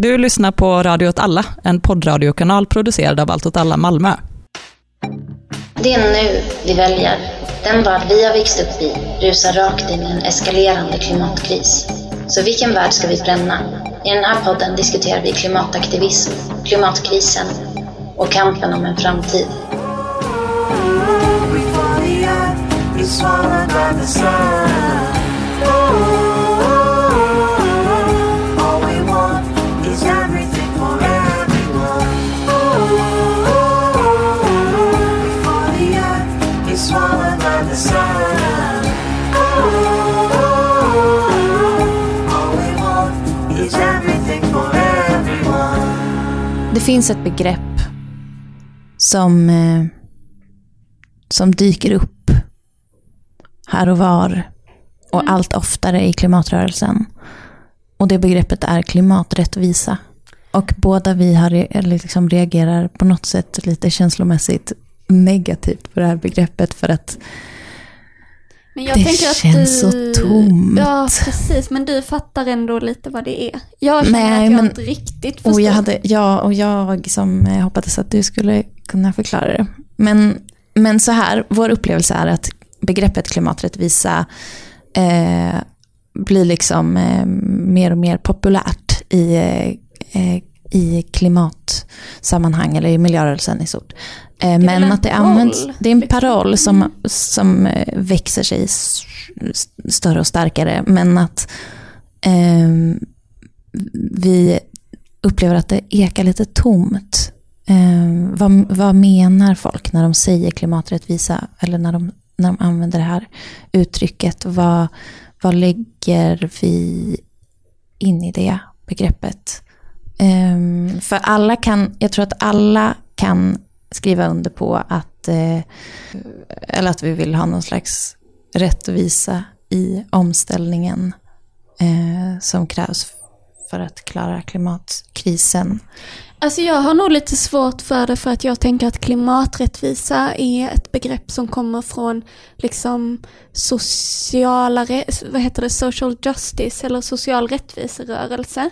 Du lyssnar på Radio åt alla, en poddradiokanal producerad av Allt åt alla Malmö. Det är nu vi väljer. Den värld vi har växt upp i rusar rakt in i en eskalerande klimatkris. Så vilken värld ska vi bränna? I den här podden diskuterar vi klimataktivism, klimatkrisen och kampen om en framtid. swallowed by the sun. Finns ett begrepp som, eh, som dyker upp här och var och allt oftare i klimatrörelsen. Och det begreppet är klimaträttvisa. Och båda vi har, liksom reagerar på något sätt lite känslomässigt negativt på det här begreppet för att Men jag Det tänker att känns du, så tomt. Ja, precis. Men du fattar ändå lite vad det är. Jag känner Nej, att jag men- inte riktigt förstår. Och jag, hade, ja, och jag som eh, hoppades att du skulle kunna förklara det. Men, men så här, vår upplevelse är att begreppet klimaträttvisa eh, blir liksom eh, mer och mer populärt i, eh, eh, i klimatsammanhang eller i miljörörelsen i stort. Eh, men en att det används, det är en liksom. paroll som, som eh, växer sig större och starkare. Men att ehm, vi upplever att det ekar lite tomt. Eh, vad, vad menar folk när de säger klimaträttvisa eller när de, när de använder det här uttrycket? Vad, vad lägger vi in i det begreppet? Um, för alla kan, jag tror att alla kan skriva under på att, eh, eller att vi vill ha någon slags rättvisa i omställningen eh, som krävs för att klara klimatkrisen. Alltså jag har nog lite svårt för det för att jag tänker att klimaträttvisa är ett begrepp som kommer från liksom sociala, vad heter det, social justice eller social rättviserörelse.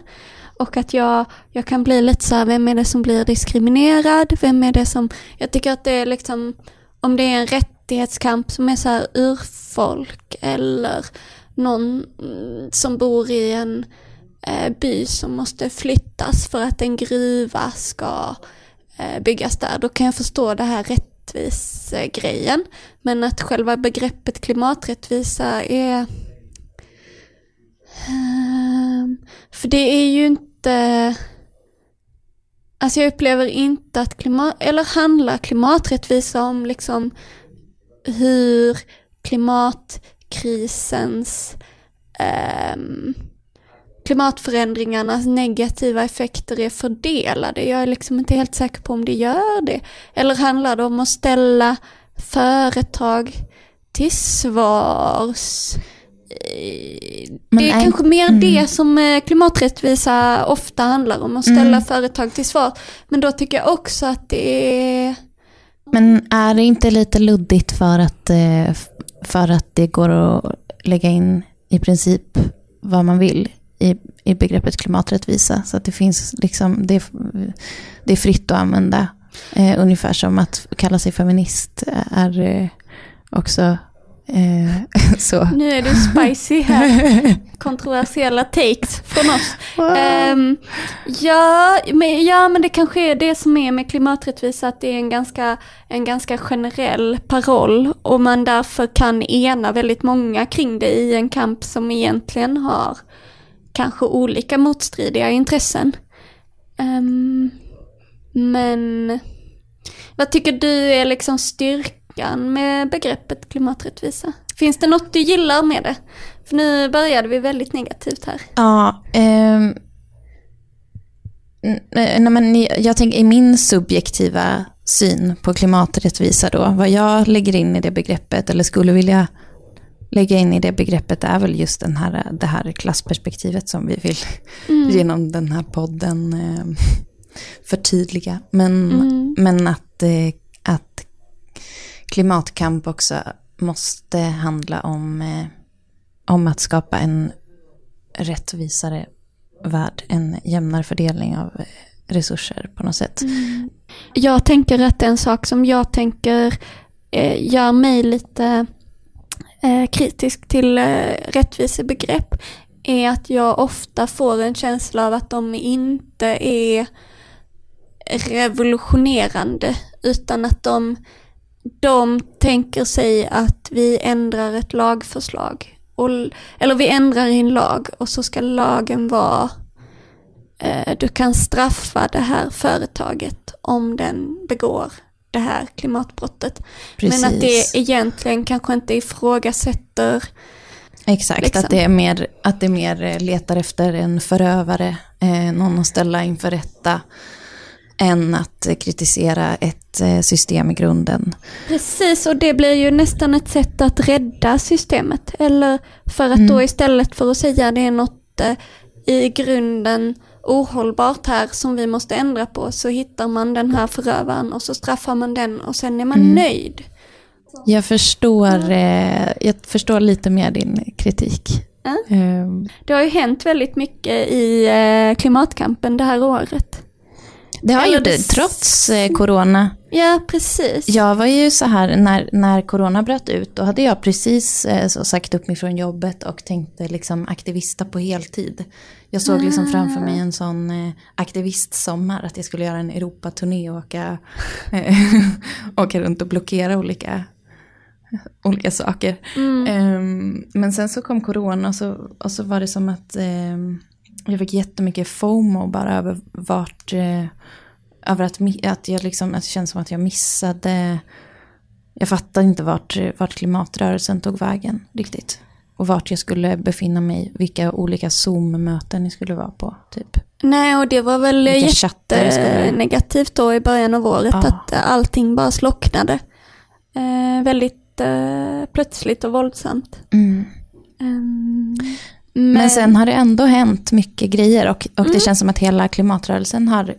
Och att jag, jag kan bli lite så här, vem är det som blir diskriminerad? Vem är det som, jag tycker att det är liksom, om det är en rättighetskamp som är så här urfolk eller någon mm, som bor i en eh, by som måste flyttas för att en gruva ska eh, byggas där, då kan jag förstå det här rättvis-grejen. Men att själva begreppet klimaträttvisa är... Ehm, för det är ju inte... Alltså jag upplever inte att klimat... Eller handlar klimaträttvisa om liksom hur klimatkrisens ehm, klimatförändringarnas negativa effekter är fördelade. Jag är liksom inte helt säker på om det gör det. Eller handlar det om att ställa företag till svars? Men det är är- kanske mer mm. det som eh, klimaträttvisa ofta handlar om, att ställa Mm. företag till svars. Men då tycker jag också att det är... Men är det inte lite luddigt för att, eh, för att det går att lägga in i princip vad man vill i, i begreppet klimaträttvisa? Så att det finns liksom, det, det är fritt att använda. Eh, ungefär som att kalla sig feminist är eh, också eh. Nu är du spicy här. Kontroversiella takes från oss. Ehm, ja, men, ja, men det kanske är det som är med klimaträttvisa, att det är en ganska, en ganska generell paroll och man därför kan ena väldigt många kring det i en kamp som egentligen har kanske olika motstridiga intressen. Ehm, men vad tycker du är liksom styrkan med begreppet klimaträttvisa? Finns det något du gillar med det? För nu började vi väldigt negativt här. Ja, n- nej, men jag tänker i min subjektiva syn på klimaträttvisa då, vad jag lägger in i det begreppet, eller skulle vilja lägga in i det begreppet, är väl just den här, det här klassperspektivet som vi vill genom den här podden eh, förtydliga. Men, men att, eh, klimatkamp också måste handla om, eh, om att skapa en rättvisare värld en jämnare fördelning av eh, resurser på något sätt. Mm. Jag tänker att en sak som jag tänker eh, gör mig lite eh, kritisk till eh, rättvisebegrepp är att jag ofta får en känsla av att de inte är revolutionerande utan att de, de tänker sig att vi ändrar ett lagförslag. Och, eller vi ändrar en lag och så ska lagen vara eh, du kan straffa det här företaget om den begår det här klimatbrottet. Men att det egentligen kanske inte ifrågasätter Exakt, liksom. att, det är mer, att det mer letar efter en förövare, eh, någon att ställa inför rätta, än att kritisera ett eh, system i grunden. Precis, och det blir ju nästan ett sätt att rädda systemet. Eller för att då istället för att säga det är något eh, i grunden ohållbart här som vi måste ändra på så hittar man den här förövaren och så straffar man den och sen är man nöjd. Jag förstår, eh, jag förstår lite mer din kritik. Ja. Eh, Det har ju hänt väldigt mycket i klimatkampen det här året. Det har Eller gjort det, trots eh, corona. Ja, precis. Jag var ju så här, när, när corona bröt ut, då hade jag precis eh, så sagt upp mig från jobbet och tänkte liksom aktivista på heltid. Jag såg liksom framför mig en sån eh, aktivistsommar, att jag skulle göra en Europaturné och åka, åka runt och blockera olika, olika saker. Ehm, men sen så kom corona och så, och så var det som att ehm, jag fick jättemycket FOMO bara över vart, eh, över att, att jag liksom, att det känns som att jag missade, jag fattade inte vart, vart klimatrörelsen tog vägen riktigt. Och vart jag skulle befinna mig, vilka olika Zoom-möten jag skulle vara på, typ. Nej, och det var väl Vilka chattar det skulle- negativt då i början av året Ja. att eh, allting bara slocknade. Eh, väldigt eh, plötsligt och våldsamt. Mm. Ehm, Men sen har det ändå hänt mycket grejer och, och Mm. det känns som att hela klimatrörelsen har,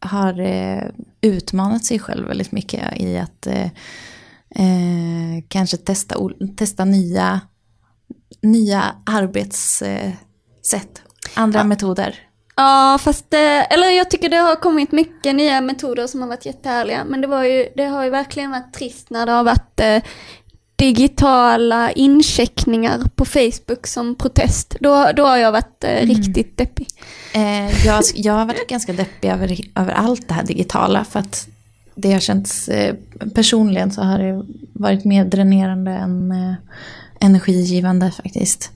har eh, utmanat sig själv väldigt mycket i att eh, eh, kanske testa, testa nya, nya arbetssätt, andra metoder. Ja, fast eh, eller jag tycker det har kommit mycket nya metoder som har varit jättehärliga. Men det, var ju, det har ju verkligen varit trist när det har varit eh, digitala incheckningar på Facebook som protest. Då, då har jag varit eh, riktigt deppig. Eh, jag, jag har varit ganska deppig över, över allt det här digitala för att det har känts, eh, personligen så har det varit mer dränerande än eh, energigivande faktiskt.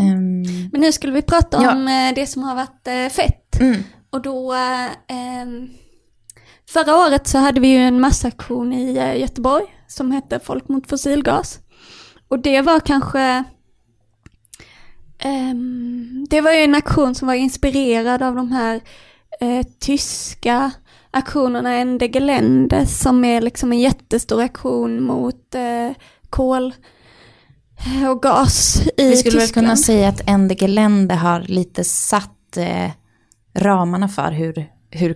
Ehm, Men nu skulle vi prata Ja. om eh, det som har varit eh, fett. mm. Och då, eh, ehm, förra året så hade vi ju en massaktion i eh, Göteborg som hette Folk mot fossilgas. Och det var kanske, ehm, det var ju en aktion som var inspirerad av de här eh, tyska aktionerna Ende Gelände som är liksom en jättestor aktion mot eh, kol och gas i Vi skulle väl Tyskland. kunna säga att Ende Gelände har lite satt eh, ramarna för hur, hur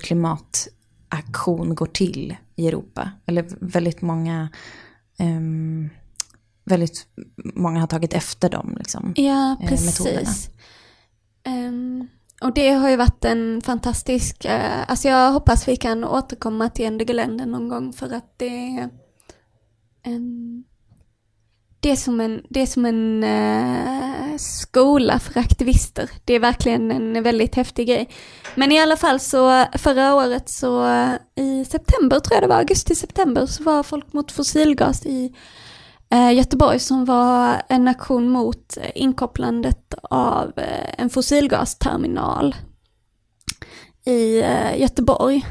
klimataktion går till i Europa. Eller väldigt många, ehm, väldigt många har tagit efter dem. Liksom. Ja, eh, precis. metoderna. Ehm, och det har ju varit en fantastisk, eh, alltså jag hoppas vi kan återkomma till Ende Gelände någon gång för att det är en, det är som en, det är som en eh, skola för aktivister. Det är verkligen en väldigt häftig grej. Men i alla fall så förra året så eh, i september tror jag det var, augusti-september så var Folk mot fossilgas i eh, Göteborg som var en aktion mot inkopplandet av eh, en fossilgasterminal i eh, Göteborg.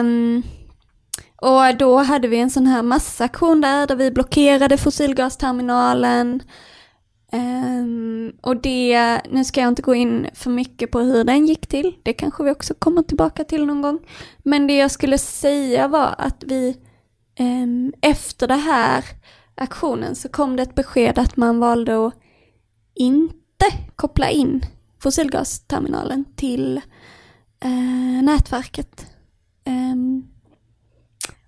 Um, och då hade vi en sån här massaktion där, där vi blockerade fossilgasterminalen. Um, och det, nu ska jag inte gå in för mycket på hur den gick till, det kanske vi också kommer tillbaka till någon gång. Men det jag skulle säga var att vi um, efter det här aktionen så kom det ett besked att man valde att inte koppla in fossilgasterminalen till uh, nätverket. Um,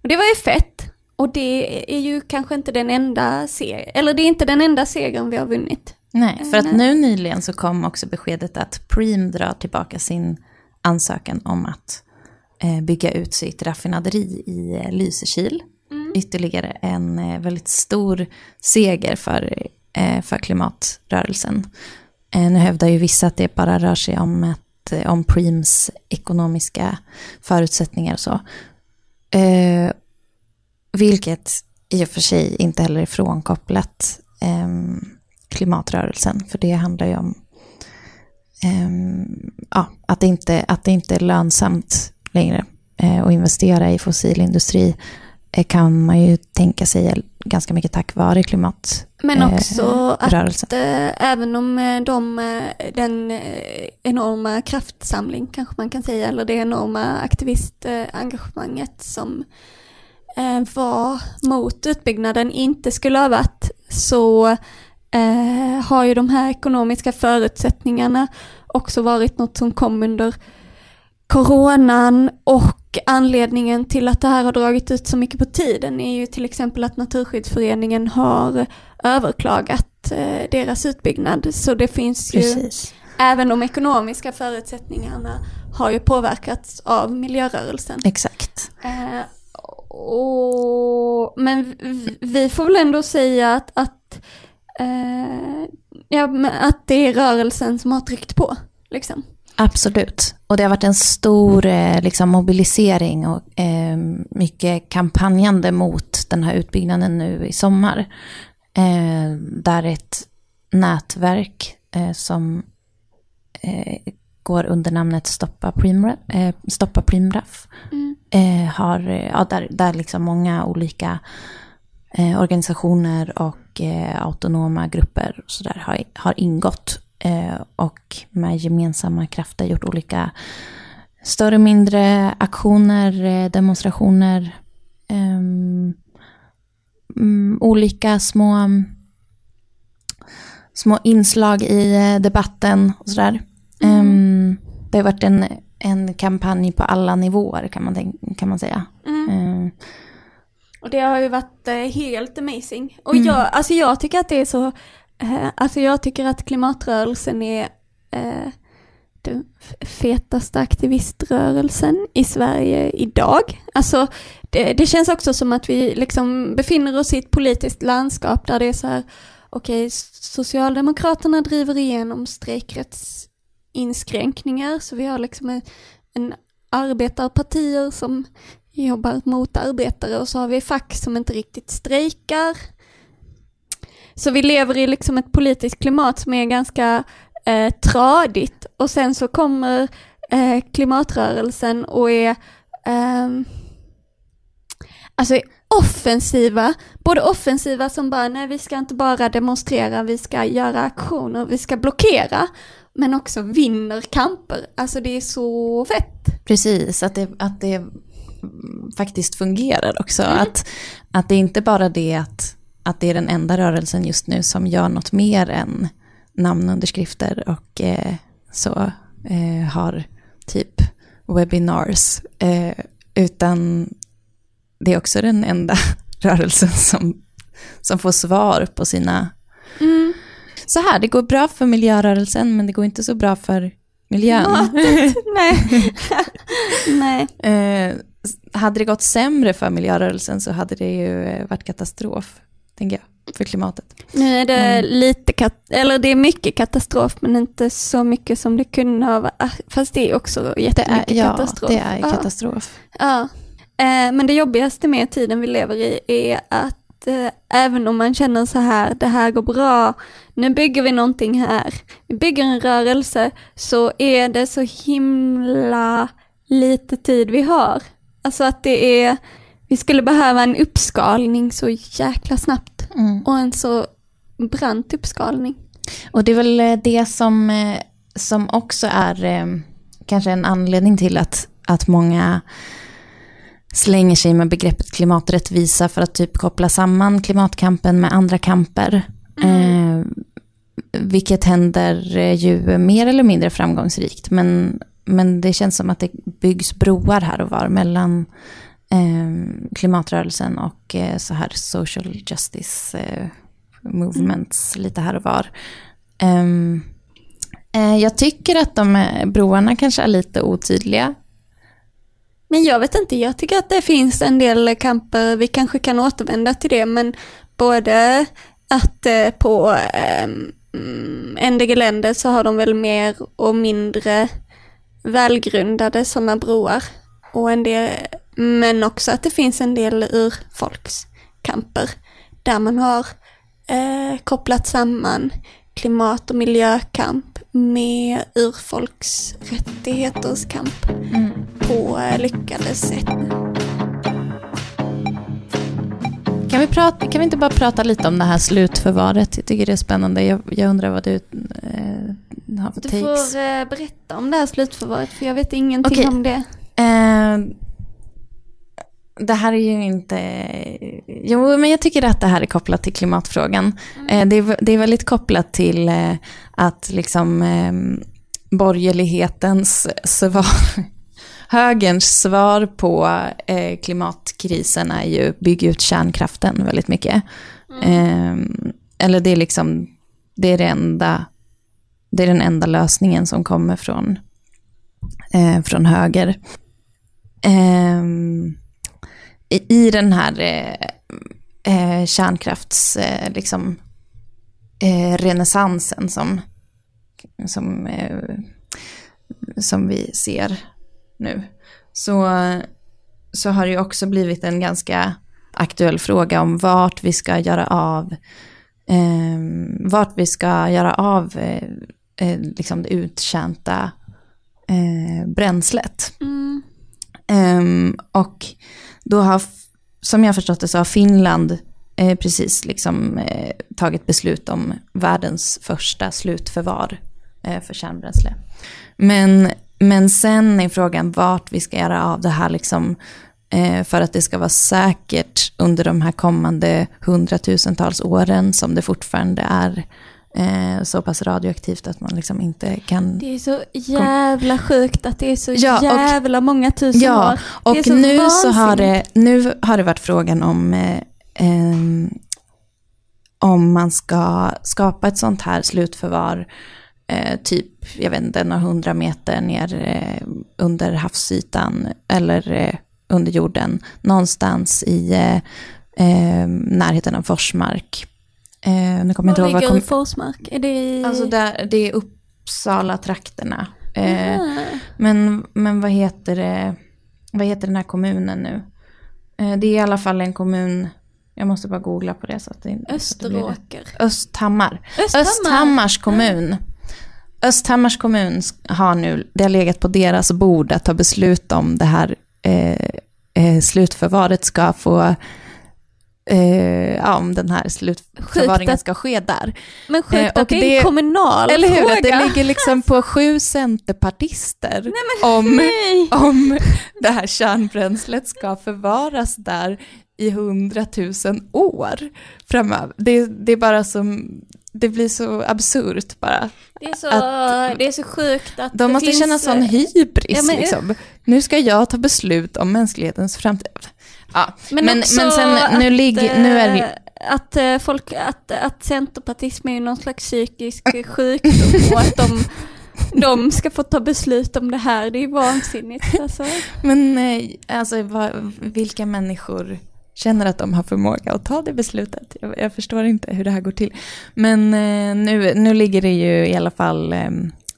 och det var ju fett. Och det är ju kanske inte den enda segern, eller det är inte den enda segern vi har vunnit. Nej, för att Nej. nu nyligen så kom också beskedet att Preem drar tillbaka sin ansökan om att eh, bygga ut sitt raffinaderi i eh, Lysekil. Ytterligare en eh, väldigt stor seger för, eh, för klimatrörelsen. Eh, nu hävdar ju vissa att det bara rör sig om, ett, eh, om Preems ekonomiska förutsättningar och så. Eh, vilket i och för sig inte heller är frånkopplat eh, klimatrörelsen. För det handlar ju om eh, ja, att, det inte, att det inte är lönsamt längre eh, att investera i fossilindustri eh, kan man ju tänka sig ganska mycket tack vare klimat. Men eh, också att rörelsen. eh, även om eh, de, eh, den eh, enorma kraftsamling kanske man kan säga, eller det enorma aktivistengagemanget som eh, var mot utbyggnaden inte skulle ha varit så eh, har ju de här ekonomiska förutsättningarna också varit något som kom under coronan och anledningen till att det här har dragit ut så mycket på tiden är ju till exempel att Naturskyddsföreningen har överklagat eh, deras utbyggnad. Så det finns ju, Precis. även de ekonomiska förutsättningarna har ju påverkats av miljörörelsen. Exakt. Eh, och, men vi- vi får väl ändå säga att, att, eh, ja, att det är rörelsen som har tryckt på. Liksom. Absolut. Och det har varit en stor eh, liksom, mobilisering och eh, mycket kampanjande mot den här utbyggnaden nu i sommar. Eh, där ett nätverk eh, som eh, går under namnet Stoppa Primraf, eh, Stoppa Primraf eh, har, ja, där, där liksom många olika organisationer och autonoma grupper och så där har, har ingått och med gemensamma krafter gjort olika större och mindre aktioner, eh, demonstrationer, ehm, mm, olika små, små inslag i eh, debatten och sådär. Ehm, det har varit en, en kampanj på alla nivåer kan man, kan man säga. Ehm, Och det har ju varit eh, helt amazing. Och jag, alltså jag tycker att det är så, eh, alltså jag tycker att klimatrörelsen är eh, den fetaste aktiviströrelsen i Sverige idag. Alltså det, det känns också som att vi liksom befinner oss i ett politiskt landskap där det är så här, okej, Socialdemokraterna driver igenom strejkrättsinskränkningar, så vi har liksom en, en arbetarpartier som jobbar mot arbetare och så har vi fack som inte riktigt strejkar. Så vi lever i liksom ett politiskt klimat som är ganska eh, tradigt och sen så kommer eh, klimatrörelsen och är ehm, alltså är offensiva, både offensiva som bara nej vi ska inte bara demonstrera, vi ska göra aktioner, vi ska blockera, men också vinner kamper. Alltså det är så fett. Precis, att det, att det mm, faktiskt fungerar också. Att, att det är inte bara det att, att det är den enda rörelsen just nu som gör något mer än namnunderskrifter och eh, så eh, har typ webinars. Eh, utan det är också den enda rörelsen som, som får svar på sina... Så här, det går bra för miljörörelsen men det går inte så bra för miljön. nej. nej. Eh, hade det gått sämre för miljörörelsen så hade det ju eh, varit katastrof, tänker jag, för klimatet. Nu är det lite, kat- eller det är mycket katastrof men inte så mycket som det kunde ha varit. Ah, Fast det är också Det är, jättemycket ja, katastrof. det är Ja. katastrof. Ja. Eh, men det jobbigaste med tiden vi lever i är att eh, även om man känner så här, det här går bra, nu bygger vi någonting här, vi bygger en rörelse, så är det så himla lite tid vi har. Alltså att det är, vi skulle behöva en uppskalning så jäkla snabbt. Mm. Och en så brant uppskalning. Och det är väl eh, det som, eh, som också är eh, kanske en anledning till att, att många slänger sig med begreppet klimaträttvisa för att typ koppla samman klimatkampen med andra kamper. Eh, vilket händer ju mer eller mindre framgångsrikt. Men, men det känns som att det byggs broar här och var mellan Ehm, klimatrörelsen och eh, så här social justice eh, movements lite här och var. Ehm, eh, jag tycker att de eh, broarna kanske är lite otydliga. Men jag vet inte, jag tycker att det finns en del kamper, vi kanske kan återvända till det, men både att eh, på mm, eh, en del länder så har de väl mer och mindre välgrundade sådana broar. Och en del, men också att det finns en del urfolkskamper där man har eh, kopplat samman klimat och miljökamp med urfolksrättigheters kamp på eh, lyckade sätt. Kan vi, prata, kan vi inte bara prata lite om det här slutförvaret? Jag tycker det är spännande. Jag, jag undrar vad du eh, har för Du takes. får eh, berätta om det här slutförvaret för jag vet ingenting Okej. om det. Eh, det här är ju inte... Jo, men jag tycker att det här är kopplat till klimatfrågan. Eh, det, är, det är väldigt kopplat till eh, att liksom eh, borgerlighetens svar, högerns svar på eh, klimatkrisen är ju bygga ut kärnkraften väldigt mycket. Eh, eller det är liksom, det är det enda, det är den enda lösningen som kommer från, från höger. Ehm, i, den här eh, eh, kärnkrafts, eh, liksom, eh, renässansen som, som, eh, som vi ser nu, så, så har det ju också blivit en ganska aktuell fråga om vart vi ska göra av, eh, vart vi ska göra av eh, liksom det uttjänta bränslet. Mm. Ehm, och då har, som jag förstått det, så har Finland eh, precis liksom, eh, tagit beslut om världens första slutförvar eh, för kärnbränsle. Men, men sen är frågan vart vi ska göra av det här liksom, eh, för att det ska vara säkert under de här kommande hundratusentals åren som det fortfarande är eh, så pass radioaktivt att man liksom inte kan Det är så jävla sjukt att det är så Ja, och- jävla många tusen Ja, år. och det är så nu, så har det, nu har det varit frågan om eh, ehm, om man ska skapa ett sånt här slutförvar eh, typ, jag vet inte, några hundra meter ner eh, under havsytan eller eh, under jorden, någonstans i eh, eh, närheten av Forsmark. Eh, nu kommer jag inte Var ihåg vad ligger kom, Forsmark? Är det i... Alltså där, det är Uppsala-trakterna. Eh, Ah. men, men vad heter det, vad heter den här kommunen nu? Eh, det är i alla fall en kommun, jag måste bara googla på det så att det, så. Österåker. Östhammar. Östhammar. Östhammars kommun. Östhammars kommun har nu, det har legat på deras bord att ta beslut om det här eh, eh, slutförvaret ska få, eh, ja, om den här slutförvaringen att- ska ske där. Men sjukt Eh, och att det är en kommunal Eller hur? Att det ligger liksom på sju centerpartister om, nej. om det här kärnbränslet ska förvaras där i hundratusen år framöver. Det, det är bara som, det blir så absurt bara. Det är så, att- det är så sjukt att De det måste finns, känna sån hybris Ja, men- liksom. Nu ska jag ta beslut om mänsklighetens framtid. Ja, men, men, också sen nu att, ligger, nu är det eh, Att eh, folk, att, att centerpartism är ju någon slags psykisk sjukdom och att de, de ska få ta beslut om det här, det är vansinnigt alltså. Men eh, alltså, vad, vilka människor känner att de har förmåga att ta det beslutet? Jag, jag förstår inte hur det här går till. Men nu, nu ligger det ju i alla fall,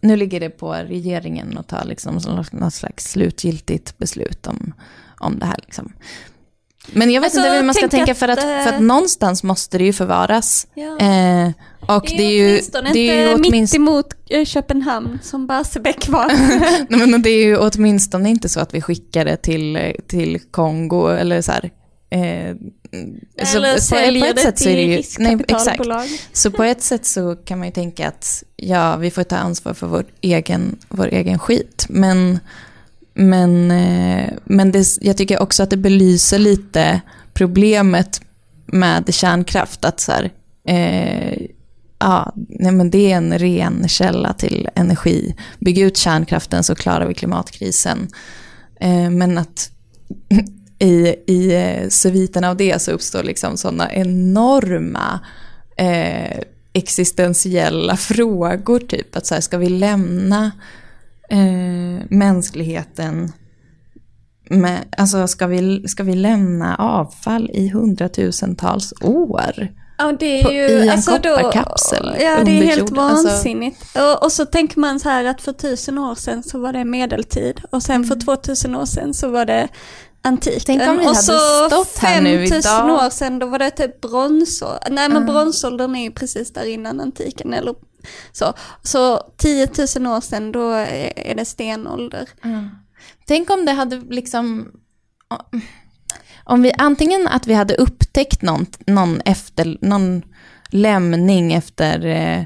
nu ligger det på regeringen att ta liksom, något slags slutgiltigt beslut om, om det här. Liksom. Men jag vet Alltså, inte hur man ska tänk tänka att, för att, eh, för att någonstans måste det ju förvaras. Ja. Eh, och det är ju, åtminstone det är ju inte mitt åtminstone, emot eh, Köpenhamn som Barsebäck var. Nej, men det är ju åtminstone inte så att vi skickar det till, till Kongo eller så här. Eh, så Eller på- på säljer ett det sätt så är det till ju, nej, exakt. Så på ett sätt så kan man ju tänka att ja, vi får ta ansvar för vår egen, vår egen skit. Men, men, eh, men det, jag tycker också att det belyser lite problemet med kärnkraft. Att så här, eh, ja, nej men det är en ren källa till energi. Bygg ut kärnkraften så klarar vi klimatkrisen. Eh, men att i, i eh, sviten av det så uppstår liksom sådana enorma eh, existentiella frågor, typ att så här, ska vi lämna eh, mänskligheten med, alltså ska vi, ska vi lämna avfall i hundratusentals år? Ja, det På- är ju, i en alltså då, kopparkapsel Ja, det är helt jord. Alltså- vansinnigt. Och, och så tänker man så här att för tusen år sedan så var det medeltid och sen för 2000 år sedan så var det antiken. Mm. Tänk om vi och så stått här nu 5000 idag. år sedan då var det typ bronsåldern. Nej men bronsåldern är ju precis där innan antiken eller så. Så 10 000 år sedan då är det stenålder. Tänk om det hade liksom... Om vi antingen att vi hade upptäckt någon, någon, efter, någon lämning efter eh,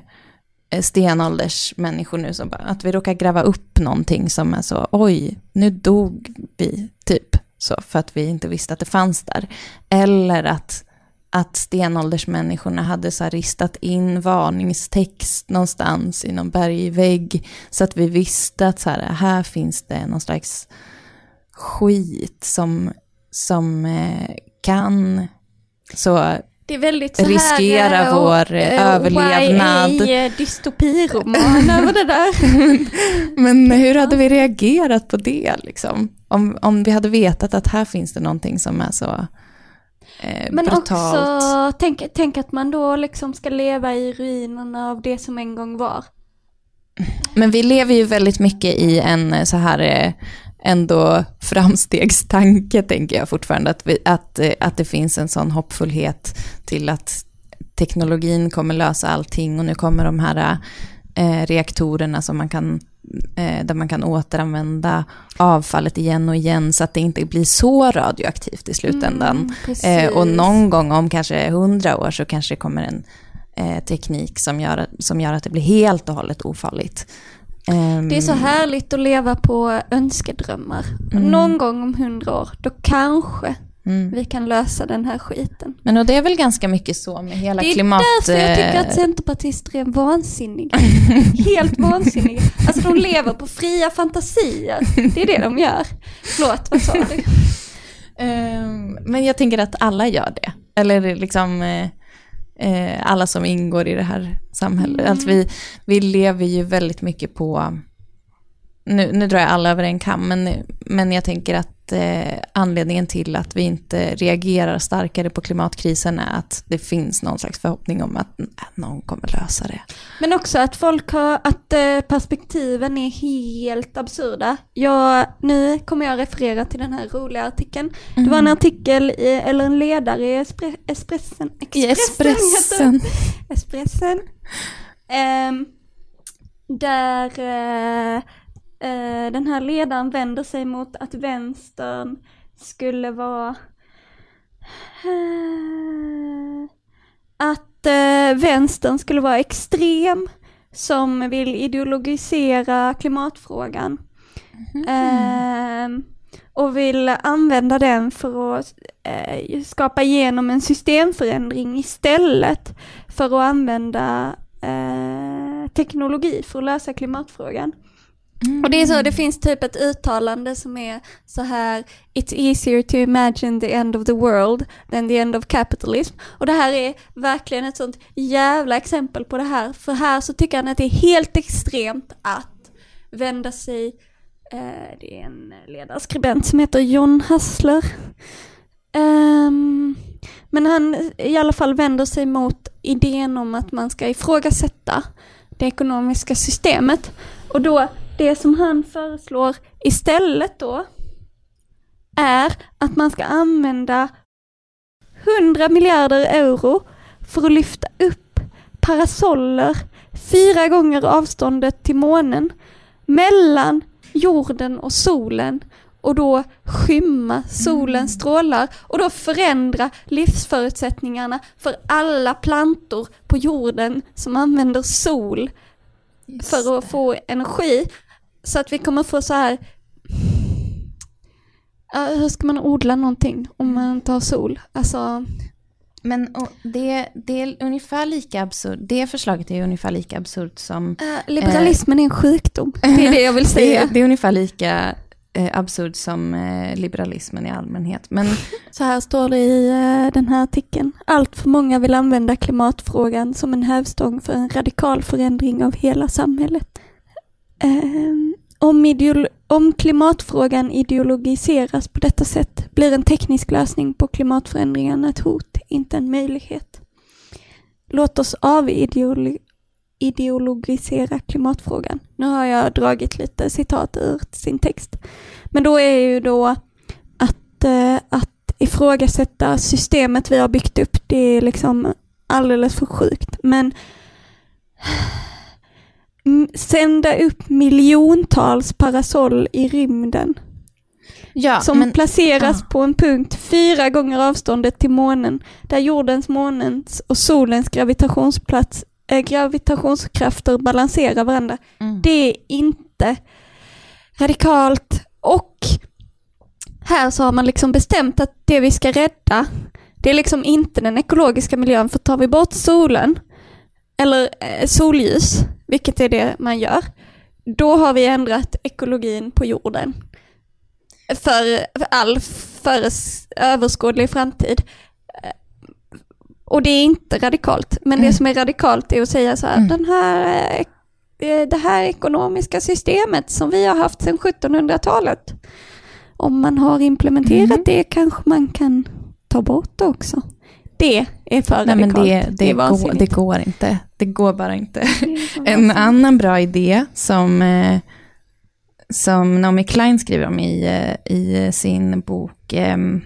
stenålders människor nu, som bara, att vi råkar gräva upp någonting som är så, oj, nu dog vi, typ, så, för att vi inte visste att det fanns där. Eller att, att stenåldersmänniskorna hade så ristat in varningstext någonstans i någon bergvägg, så att vi visste att så här, här finns det någon slags skit som, som eh, kan så Det är väldigt så Riskera här, eh, vår, eh, överlevnad. YA dystopiroman över det där. Men hur hade vi reagerat på det liksom? Om, om vi hade vetat att här finns det någonting som är så eh, Men brutalt. också, tänk, tänk att man då liksom ska leva i ruinerna av det som en gång var. Men vi lever ju väldigt mycket i en eh, så här eh, ändå framstegstanke, tänker jag fortfarande. Att, vi, att, eh, att det finns en sån hoppfullhet till att teknologin kommer lösa allting och nu kommer de här eh, reaktorerna som man kan, där man kan återanvända avfallet igen och igen så att det inte blir så radioaktivt i slutändan. Mm. Eh, och någon gång om kanske hundra år så kanske det kommer en eh, teknik som gör, som gör att det blir helt och hållet ofarligt. Ehm, Det är så härligt att leva på önskedrömmar. Någon gång om hundra år, då kanske mm. vi kan lösa den här skiten. Men och det är väl ganska mycket så med hela Det är klimat... därför jag tycker eh, att centerpartister är vansinniga. Helt vansinniga. Alltså de lever på fria fantasier. Det är det de gör. Förlåt, vad sa du? Ehm, men jag tänker att alla gör det. Eller liksom eh, eh, alla som ingår i det här samhället. Mm. Alltså vi, vi lever ju väldigt mycket på... Nu, nu drar jag alla över en kam, men, men jag tänker att eh, anledningen till att vi inte reagerar starkare på klimatkrisen är att det finns någon slags förhoppning om att äh, någon kommer lösa det. Men också att folk har, att eh, perspektiven är helt absurda. Jag, nu kommer jag referera till den här roliga artikeln. Det var en artikel, i, eller en ledare i Espre, Espressen. I heter det. Espressen. Espressen. Ehm, där eh, eh, den här ledaren vänder sig mot att vänstern skulle vara eh, att eh, vänstern skulle vara extrem som vill ideologisera klimatfrågan. Ehm, och vill använda den för att eh, skapa igenom en systemförändring istället för att använda eh, teknologi för att lösa klimatfrågan. Och det är så, det finns typ ett uttalande som är så här It's easier to imagine the end of the world than the end of capitalism. Och det här är verkligen ett sånt jävla exempel på det här. För här så tycker han att det är helt extremt att vända sig, eh, det är en ledarskribent som heter John Hassler. Um, men han i alla fall vänder sig mot idén om att man ska ifrågasätta det ekonomiska systemet. Och då, det som han föreslår istället då, är att man ska använda 100 miljarder euro för att lyfta upp parasoller fyra gånger avståndet till månen mellan jorden och solen och då skymma solens strålar och då förändra livsförutsättningarna för alla plantor på jorden som använder sol för att få energi. Så att vi kommer få så här Ja, hur ska man odla någonting om man inte har sol? Alltså, Men det, det är ungefär lika absurt, det förslaget är ungefär lika absurt som eh, liberalismen är en sjukdom. Det är det jag vill Det säga. är, det är ungefär lika eh, absurd som eh, liberalismen i allmänhet. Men Så här står det i eh, den här artikeln. Allt för många vill använda klimatfrågan som en hävstång för en radikal förändring av hela samhället. Um, om, ideolo- om klimatfrågan ideologiseras på detta sätt blir en teknisk lösning på klimatförändringarna ett hot, inte en möjlighet. Låt oss avideologisera klimatfrågan. Nu har jag dragit lite citat ur sin text. Men då är ju då att, eh, att ifrågasätta systemet vi har byggt upp, det är liksom alldeles för sjukt. Men sända upp miljontals parasoll i rymden ja, som men, placeras ja. på en punkt fyra gånger avståndet till månen, där jordens, månens och solens gravitationsplats, äh, gravitationskrafter balanserar varandra. mm. Det är inte radikalt och här så har man liksom bestämt att det vi ska rädda, det är liksom inte den ekologiska miljön, för tar vi bort solen, eller eh, solljus, vilket är det man gör, då har vi ändrat ekologin på jorden. För, för all för överskådlig framtid. Eh, Och det är inte radikalt, men Mm. det som är radikalt är att säga så här, Mm. den här, eh, det här ekonomiska systemet som vi har haft sedan 1700-talet, om man har implementerat Mm. det kanske man kan ta bort det också. Det är för Nej, radikalt. det, det, är går, det går inte. Det går bara inte. Det En annan bra idé som, eh, som Naomi Klein skriver om i, eh, i sin bok, ehm,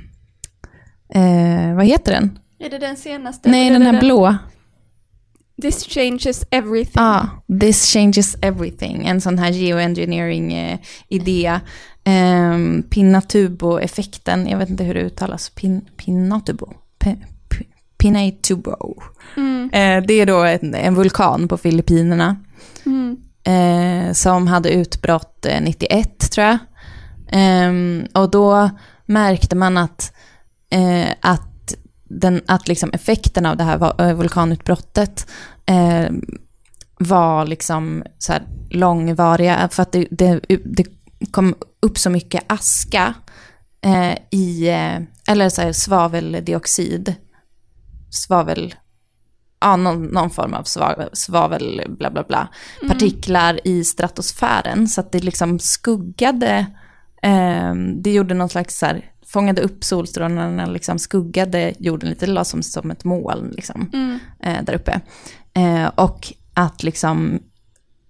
eh, vad heter den? Är det den senaste? Nej, det den här blå. This changes everything. Ja, this changes everything. En sån här geoengineering-idé. Um, Pinatubo-effekten, jag vet inte hur det uttalas. Pin, Pinatubo. P, Pinatubo. Mm, Eh, det är då en, en vulkan på Filippinerna. mm, eh, som hade utbrott eh, 91 tror jag. Ehm, och då märkte man att, eh, att, den, att liksom effekten av det här eh, vulkanutbrottet eh, var liksom så här långvariga, för att det, det, det kom upp så mycket aska eh, i, eh, eller så här svaveldioxid, svavel, ja, någon, någon form av svavel, svavel bla bla bla, partiklar i stratosfären. Så att det liksom skuggade, eh, det gjorde någon slags så här, fångade upp solstrålarna, liksom skuggade jorden lite, det la som, som ett moln liksom, mm, eh, där uppe. Eh, och att liksom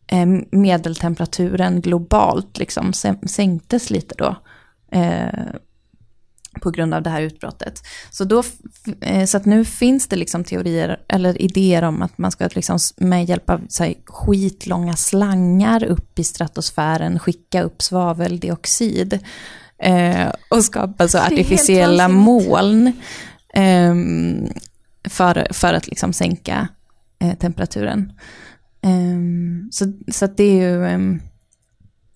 eh, medeltemperaturen globalt liksom sänktes lite då. Eh, på grund av det här utbrottet. Så, då, eh, så att nu finns det liksom teorier eller idéer om att man ska liksom med hjälp av så här, skitlånga slangar upp i stratosfären skicka upp svaveldioxid eh, och skapa så artificiella moln ehm, för, för att liksom sänka eh, temperaturen. Ehm, så, så att det är ju ehm,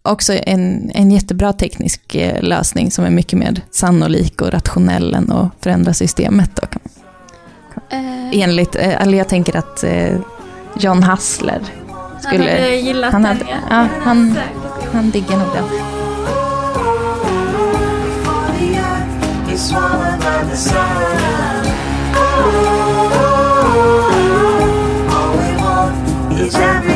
också en, en jättebra teknisk eh, lösning som är mycket mer sannolik och rationell än att förändra systemet. Då. Eh. Enligt, eh, eller jag tänker att eh, John Hassler skulle... Han hade gillat han hade, den, ja. ja han, han diggar nog den. Is every